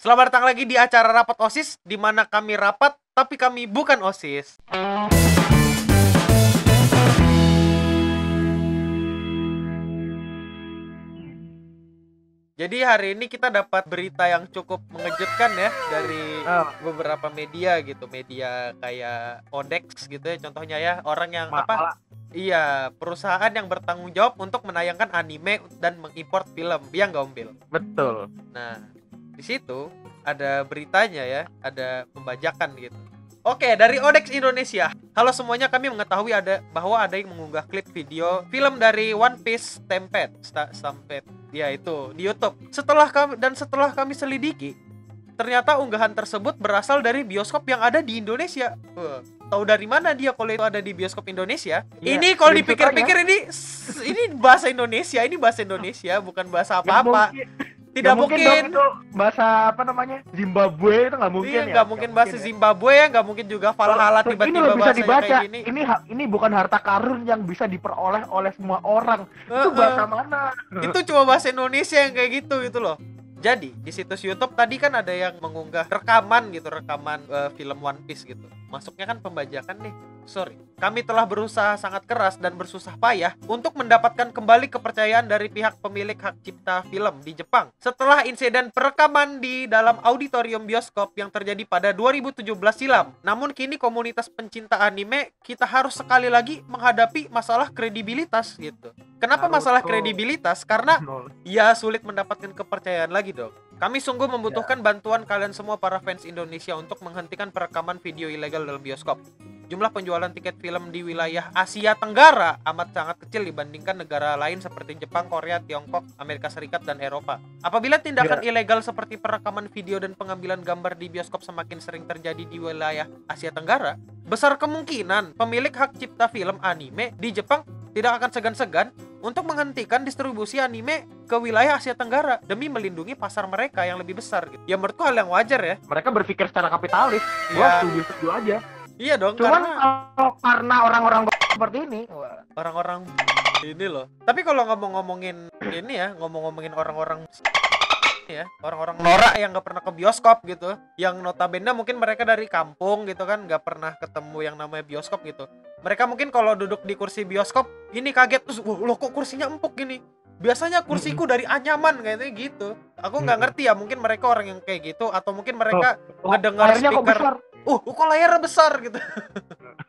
Selamat datang lagi di acara rapat OSIS di mana kami rapat tapi kami bukan OSIS. Jadi hari ini kita dapat berita yang cukup mengejutkan ya dari Oh. beberapa media gitu, media kayak Odex gitu ya contohnya ya, orang yang apa? Iya, perusahaan yang bertanggung jawab untuk menayangkan anime dan mengimport film. Iya nggak Om Bil? betul Nah, di situ ada beritanya ya, ada pembajakan gitu. Oke, dari Odex Indonesia. Halo semuanya, kami mengetahui ada bahwa ada yang mengunggah klip video film dari One Piece Stampede, Sta- Stampede. Ya itu di YouTube. Setelah kami dan setelah kami selidiki, ternyata unggahan tersebut berasal dari bioskop yang ada di Indonesia. Wah, tahu dari mana dia kalau itu ada di bioskop Indonesia? Iya, ini kalau dipikir-pikir ini ini bahasa Indonesia, ini bahasa Indonesia, bukan bahasa apa-apa. Mungkin- Tidak nggak mungkin dong mungkin. itu bahasa apa namanya Zimbabwe itu nggak mungkin Iya, ya nggak mungkin bahasa ya. Zimbabwe ya, nggak mungkin juga Valhalla ini tiba-tiba loh bisa dibaca kayak gini. ini ini bukan harta karun yang bisa diperoleh oleh semua orang itu Heeh. bahasa mana Itu cuma bahasa Indonesia yang kayak gitu gitu loh. Jadi di situs YouTube tadi kan ada yang mengunggah rekaman gitu, rekaman eh, film One Piece gitu. Masuknya kan pembajakan nih. Sorry, kami telah berusaha sangat keras dan bersusah payah untuk mendapatkan kembali kepercayaan dari pihak pemilik hak cipta film di Jepang. Setelah insiden perekaman di dalam auditorium bioskop yang terjadi pada 2017 silam. Namun kini komunitas pencinta anime kita harus sekali lagi menghadapi masalah kredibilitas gitu. Kenapa Naruto. masalah kredibilitas? Karena ya sulit mendapatkan kepercayaan lagi dong. Kami sungguh membutuhkan Ya. bantuan kalian semua para fans Indonesia untuk menghentikan perekaman video ilegal dalam bioskop. Jumlah penjualan tiket film di wilayah Asia Tenggara amat sangat kecil dibandingkan negara lain seperti Jepang, Korea, Tiongkok, Amerika Serikat, dan Eropa. Apabila tindakan ilegal seperti perekaman video dan pengambilan gambar di bioskop semakin sering terjadi di wilayah Asia Tenggara, besar kemungkinan pemilik hak cipta film anime di Jepang tidak akan segan-segan untuk menghentikan distribusi anime ke wilayah Asia Tenggara demi melindungi pasar mereka yang lebih besar gitu. Ya menurutku hal yang wajar ya. mereka berpikir secara kapitalis Ya, gua setuju setuju aja iya dong cuman karena kalau karena orang-orang seperti ini orang-orang ini loh. Tapi kalau ngomong-ngomongin ini ya, ngomong-ngomongin orang-orang ya, orang-orang norak yang nggak pernah ke bioskop gitu, yang notabene mungkin mereka dari kampung gitu kan, nggak pernah ketemu yang namanya bioskop gitu. Mereka mungkin kalau duduk di kursi bioskop, ini kaget terus, wah loh kok kursinya empuk gini. Biasanya kursiku dari anyaman kayaknya gitu. Aku nggak ngerti ya, mungkin mereka orang yang kayak gitu atau mungkin mereka oh, Ngedengar speaker. Uh kok layarnya besar gitu.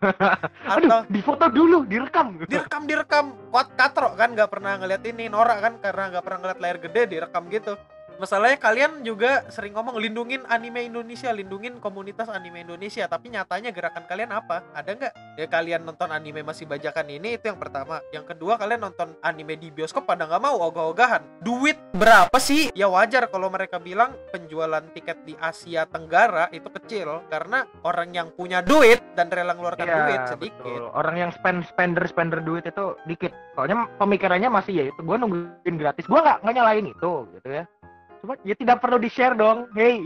aduh atau difoto dulu direkam. Direkam direkam. Kuat katro kan nggak pernah ngeliat ini norak kan karena nggak pernah ngeliat layar gede direkam gitu masalahnya kalian juga sering ngomong lindungin anime Indonesia lindungin komunitas anime Indonesia tapi nyatanya gerakan kalian apa ada nggak ya kalian nonton anime masih bajakan ini itu yang pertama yang kedua kalian nonton anime di bioskop pada nggak mau ogah-ogahan duit berapa sih ya wajar kalau mereka bilang penjualan tiket di Asia Tenggara itu kecil karena orang yang punya duit dan rela ngeluarkan Iya, duit sedikit betul. Orang yang spend spender spender duit itu dikit. Soalnya pemikirannya masih ya itu gue nungguin gratis. Gue nggak nggak nyalain itu gitu ya. Cuma ya tidak perlu di share dong. Hey.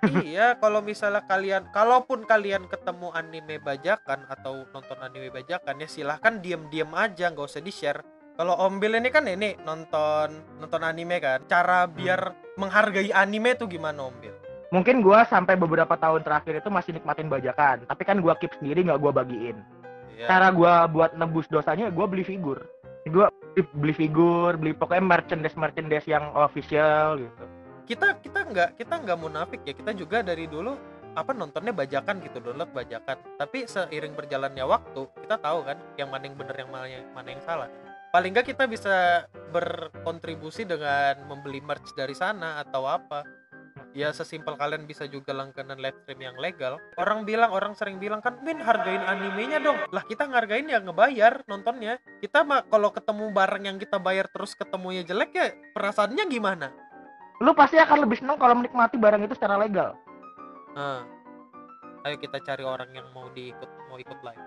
iya, kalau misalnya kalian, kalaupun kalian ketemu anime bajakan atau nonton anime bajakan ya silahkan diem-diem aja, nggak usah di share. Kalau Om Bil ini kan ini nonton nonton anime kan, cara biar menghargai anime tuh gimana Om Bil? Mungkin gue sampai beberapa tahun terakhir itu masih nikmatin bajakan. Tapi kan gue keep sendiri nggak gue bagiin. Ya, Cara gue buat nebus dosanya gue beli figur. Gue beli figur, beli pokoknya merchandise merchandise yang official gitu. kita kita nggak kita nggak munafik ya, kita juga dari dulu apa nontonnya bajakan gitu, download bajakan. Tapi seiring berjalannya waktu, kita tahu kan yang mana yang bener yang mana yang, mana yang salah. Paling nggak kita bisa berkontribusi dengan membeli merch dari sana atau apa. Ya sesimpel kalian bisa juga langganan live stream yang legal. Orang bilang, orang sering bilang kan, Min hargain animenya dong. Lah kita ngargain ya ngebayar nontonnya. Kita mah kalau ketemu barang yang kita bayar terus ketemunya jelek ya perasaannya gimana? Lu pasti akan lebih senang kalau menikmati barang itu secara legal. Nah, ayo kita cari orang yang mau diikut mau ikut live.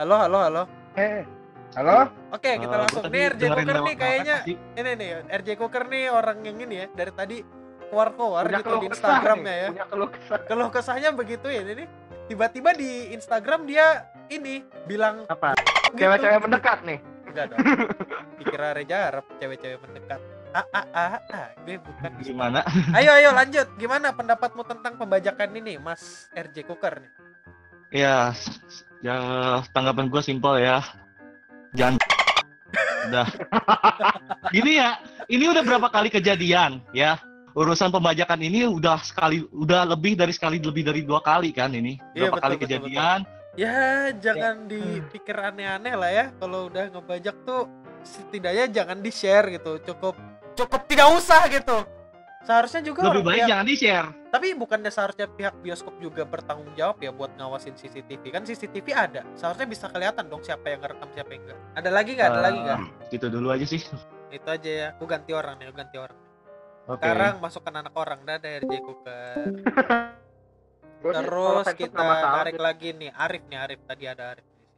Halo, halo, halo. Eh, halo? Oke, kita Eh, langsung. Nih RJ Cooker nih kayaknya ini nih RJ Cooker nih orang yang ini ya dari tadi keluar-keluar gitu keluh di Instagramnya ya. Punya keluh kesah. Keluh kesahnya begitu ya ini. Tiba-tiba di Instagram dia ini bilang Apa? gitu. Cewek-cewek mendekat nih. Enggak dong. Dikira Reja Arab cewek-cewek mendekat. ah ah ah, ah. gue bukan Gimana? ayo ayo lanjut gimana pendapatmu tentang pembajakan ini Mas RJ Cooker nih Ya, ya tanggapan gue simpel ya. Jangan udah. Gini ya, ini udah berapa kali kejadian ya. Urusan pembajakan ini udah sekali, udah lebih dari sekali, lebih dari dua kali kan ini. Iya, Berapa betul, kali betul, kejadian. ya jangan dipikir aneh-aneh lah ya. Kalau udah ngebajak tuh setidaknya jangan di share gitu. Cukup cukup tidak usah gitu. Seharusnya juga Lebih baik pihak- jangan di-share. tapi bukannya seharusnya pihak bioskop juga bertanggung jawab ya buat ngawasin CCTV kan CCTV ada. Seharusnya bisa kelihatan dong siapa yang ngerekam siapa yang enggak ada lagi nggak? Ada lagi nggak? Gitu dulu aja sih. itu aja ya. Aku ganti orang nih aku ganti orang Oke. sekarang masukkan anak orang Cooker Gua sih kalau terus kita tarik lagi nih Arif nih Arif. Tadi ada Arif di sini.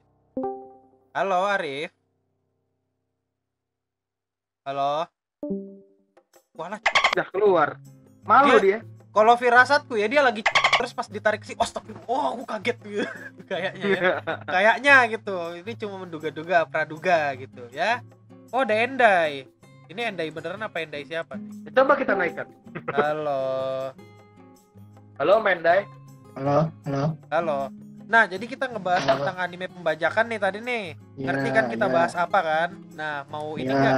halo Arif. Halo. Walah, udah keluar. Malu dia kalau firasatku ya dia lagi terus pas ditarik sih, oh stop, oh aku kaget gitu, kayaknya ya. kayaknya gitu. Ini cuma menduga-duga praduga gitu ya. Oh ada Endai ini Endai beneran apa Endai siapa? Coba kita naikkan. Halo. Halo Mendai. Halo, halo. halo. Nah jadi kita ngebahas Halo. tentang anime pembajakan nih tadi nih. Ngerti Ya, kan kita ya, bahas apa kan? Nah mau ini ya. enggak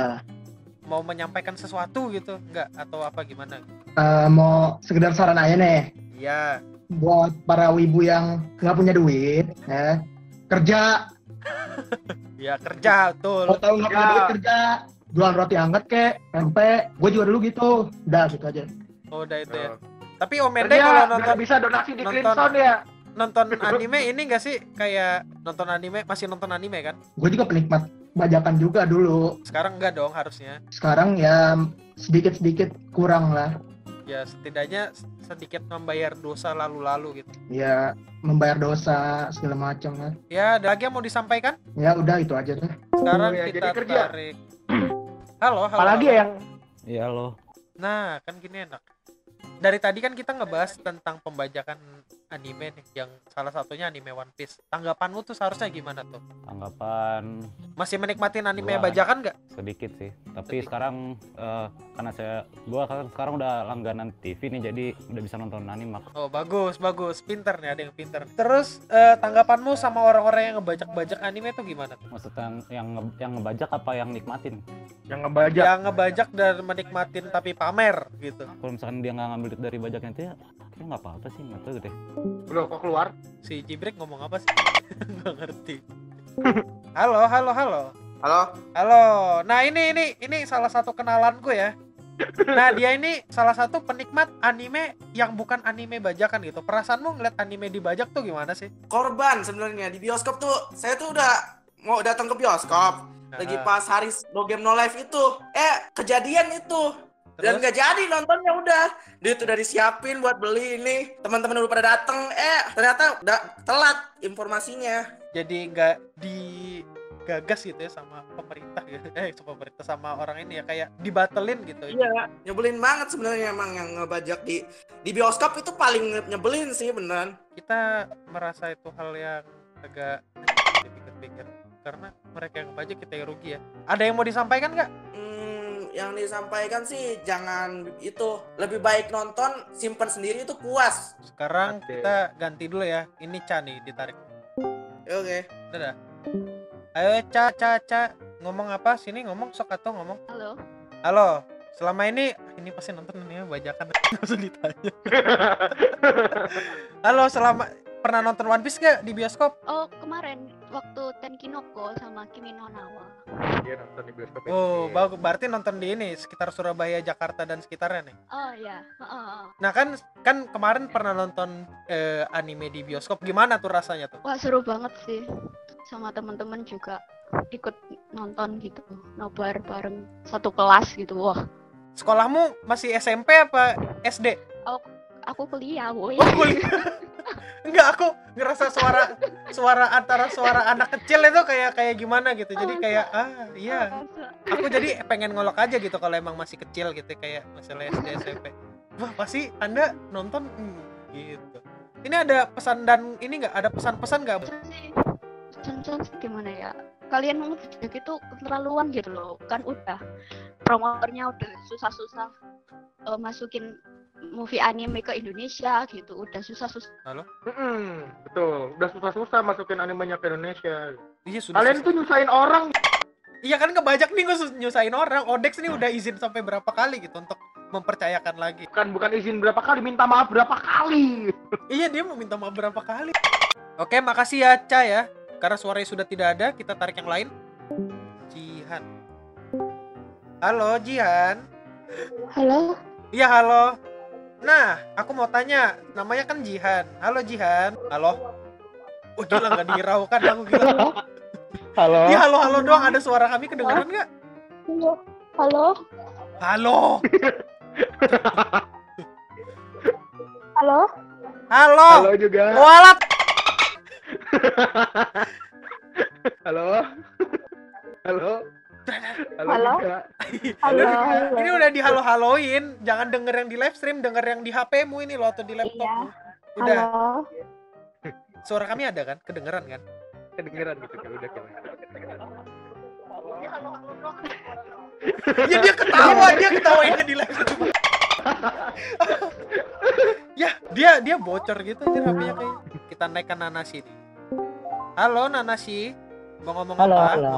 mau menyampaikan sesuatu gitu enggak atau apa gimana? Eh, mau sekedar saran aja nih. Ya buat para wibu yang nggak punya duit, ya. Kerja. ya kerja betul. Mau tahu nggak punya Ya. duit kerja, jualan roti hangat kek, tempe. Gue juga dulu gitu. Udah gitu aja. oh udah itu ya Oh. tapi Om Mendai Kerja, kalau nonton bisa donasi di nonton- Sound ya nonton anime ini enggak sih kayak nonton anime masih nonton anime kan Gue juga penikmat bajakan juga dulu. sekarang enggak dong harusnya Sekarang ya sedikit-sedikit kurang lah. ya setidaknya sedikit membayar dosa lalu-lalu gitu Ya membayar dosa segala macam lah. ya ada lagi yang mau disampaikan Ya udah itu aja tuh. sekarang ya, kita jadi kerja. tarik halo halo apalagi halo. yang Iya lo. nah kan gini enak dari tadi kan kita ngebahas tentang pembajakan anime nih yang salah satunya anime One Piece tanggapanmu tuh seharusnya gimana tuh Tanggapan masih menikmatin anime Gua- bajakan nggak sedikit sih. Tapi Sedikit. sekarang eh, karena saya gua kan sekarang udah langganan TV nih jadi udah bisa nonton anime. Oh bagus bagus pinter nih ada yang pinter. Terus eh, tanggapanmu sama orang-orang yang ngebajak-bajak anime tuh gimana tuh? Maksudnya yang yang, nge- yang ngebajak apa yang nikmatin? yang ngebajak Yang ngebajak dan menikmatin tapi pamer gitu. Kalau misalkan dia nggak ngambil duit dari bajaknya itu ya kayaknya nggak apa-apa sih nggak tahu deh. belum kok keluar Si Jibrek ngomong apa sih? Gak ngerti. halo halo halo Halo, halo. Nah ini ini ini salah satu kenalanku ya. Nah dia ini salah satu penikmat anime yang bukan anime bajakan gitu. Perasaanmu ngeliat anime dibajak tuh gimana sih? korban sebenarnya di bioskop tuh. Saya tuh udah mau datang ke bioskop lagi Ah, pas hari No Game No Life itu. Eh, kejadian itu. Dan terus? gak jadi nontonnya udah. Dia tuh udah disiapin buat beli ini. Teman-teman udah pada dateng. Eh, ternyata udah telat informasinya. jadi nggak digagas gitu ya sama pemerintah gitu eh sama pemerintah sama orang ini ya kayak dibatelin gitu Iya, nyebelin banget sebenarnya emang yang ngebajak di di bioskop itu paling nyebelin sih beneran. kita merasa itu hal yang agak dipikir-pikir karena mereka yang bajak kita yang rugi ya ada yang mau disampaikan nggak Hmm, yang disampaikan sih jangan itu lebih baik nonton simpen sendiri itu puas. sekarang Oke. kita ganti dulu ya. Ini Ca nih ditarik. Oke. dadah. Ayo Ca Ca Ca. Ngomong apa? Sini ngomong sok atau ngomong. Halo. halo. Selama ini ini pasti nonton ini ya bajakan usah ditanya. Halo selama pernah nonton One Piece gak di bioskop? Oh, kemarin waktu Tenkinoko sama Kimi no Nawa. dia nonton di bioskop Oh, ini. bagus. Berarti nonton di ini sekitar Surabaya, Jakarta dan sekitarnya nih. Oh ya, heeh. Nah kan kan kemarin pernah nonton eh, anime di bioskop. Gimana tuh rasanya tuh? Wah seru banget sih. Sama teman-teman juga ikut nonton gitu, nobar bareng satu kelas gitu. Wah, Sekolahmu masih SMP apa SD? aku kuliah, woi. Oh, kuliah. Enggak, aku ngerasa suara suara antara suara anak kecil itu kayak kayak gimana gitu. Jadi kayak ah iya. Aku jadi pengen ngolok aja gitu kalau emang masih kecil gitu kayak misalnya SD SMP. Wah, pasti Anda nonton hmm, gitu. Ini ada pesan dan ini enggak ada pesan-pesan sih, pesan-pesan gimana ya? Kalian mau ngejek itu keterlaluan gitu loh. Kan udah promotornya udah susah-susah eh, masukin movie anime ke Indonesia gitu udah susah-susah Mm-mm, betul. Udah susah-susah masukin animenya ke Indonesia. Iya sudah. Kalian susah. tuh nyusahin orang. Iya kan ngebajak nih gue nyusahin orang. Odex nih udah izin sampai berapa kali gitu untuk mempercayakan lagi. Bukan bukan izin berapa kali, minta maaf berapa kali. Iya dia mau minta maaf berapa kali. Oke makasih ya Ca ya. Karena suaranya sudah tidak ada, kita tarik yang lain. Jihan. Halo Jihan. halo Iya halo. Nah, aku mau tanya, namanya kan Jihan. Halo Jihan. Halo. Oh gila nggak dihiraukan aku gila. Halo. Iya halo halo doang. Ada suara kami kedengeran nggak? halo halo Halo. halo Halo. Halo juga. Walat. Halo. Halo. Halo. Halo. juga. halo Ini udah di halo haloin. Jangan denger yang di live stream, denger yang di HP-mu ini loh atau di laptopmu. Udah. halo Suara kami ada kan? Kedengeran kan? Kedengeran gitu kan udah kan. Ya dia ketawa, dia ketawainnya di live stream. ya, dia dia bocor gitu aja HP-nya kayak. Kita naikkan Nanasi nih. Halo Nanasi. Mau ngomong Halo, apa? halo.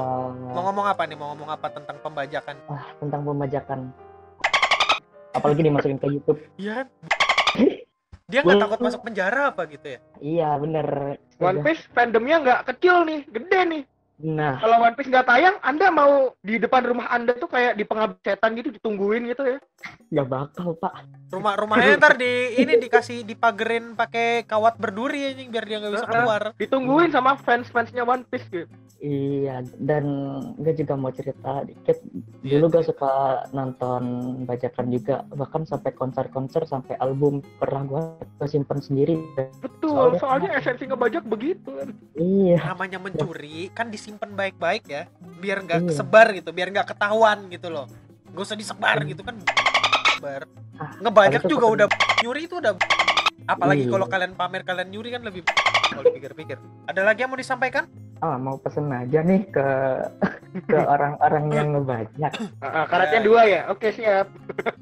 Mau ngomong apa nih? Mau ngomong apa tentang pembajakan? Wah, tentang pembajakan. Apalagi dimasukin ke YouTube. Iya kan? Dia nggak takut masuk penjara apa gitu ya? Iya, bener. One Piece fandomnya nggak kecil nih, gede nih. Nah, Kalau One Piece nggak tayang, Anda mau di depan rumah Anda tuh kayak di pengabdi setan gitu ditungguin gitu ya? Nggak bakal, Pak. Rumah-rumahnya ntar di ini dikasih dipagerin pakai kawat berduri anjing biar dia nggak bisa keluar. Ditungguin sama fans-fansnya One Piece gitu. Iya, dan gue juga mau cerita dikit. Dulu gue suka nonton bajakan juga, bahkan sampai konser-konser, sampai album pernah gue gue simpen sendiri. Betul, Soalnya- soalnya esensi ngebajak begitu kan. Iya, Namanya mencuri kan disimpan baik-baik ya, biar nggak Iya. kesebar gitu, biar nggak ketahuan gitu loh. Gak usah disebar gitu kan. Sebar. Ah, Ngebajak itu juga udah nyuri itu udah apalagi Iya. kalau kalian pamer kalian nyuri kan lebih kalau dipikir-pikir. Ada lagi yang mau disampaikan? Ah, mau pesen aja nih ke ke orang-orang yang ngebajak. Ah, ah, karetnya dua ya? Oke, siap.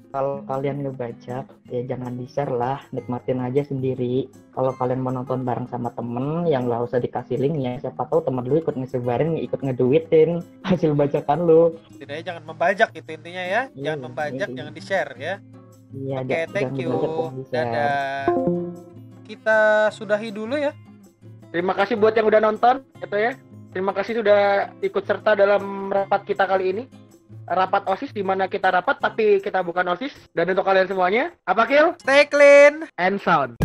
Kalau kalian ngebajak, ya jangan di-share lah, nikmatin aja sendiri. Kalau kalian mau nonton bareng sama temen, yang nggak usah dikasih linknya, siapa tahu temen lu ikut ngesebarin, ikut ngeduitin hasil bajakan lu. Setidaknya jangan membajak itu intinya ya. Jangan Iya, membajak, iya. jangan di-share ya. Iya, Oke, ja- thank jangan you. Dadah. Kita sudahi dulu ya. Terima kasih buat yang udah nonton, gitu ya. Terima kasih sudah ikut serta dalam rapat kita kali ini. Rapat OSIS di mana kita rapat tapi kita bukan OSIS. Dan untuk kalian semuanya, apa kill? Stay clean. And sound.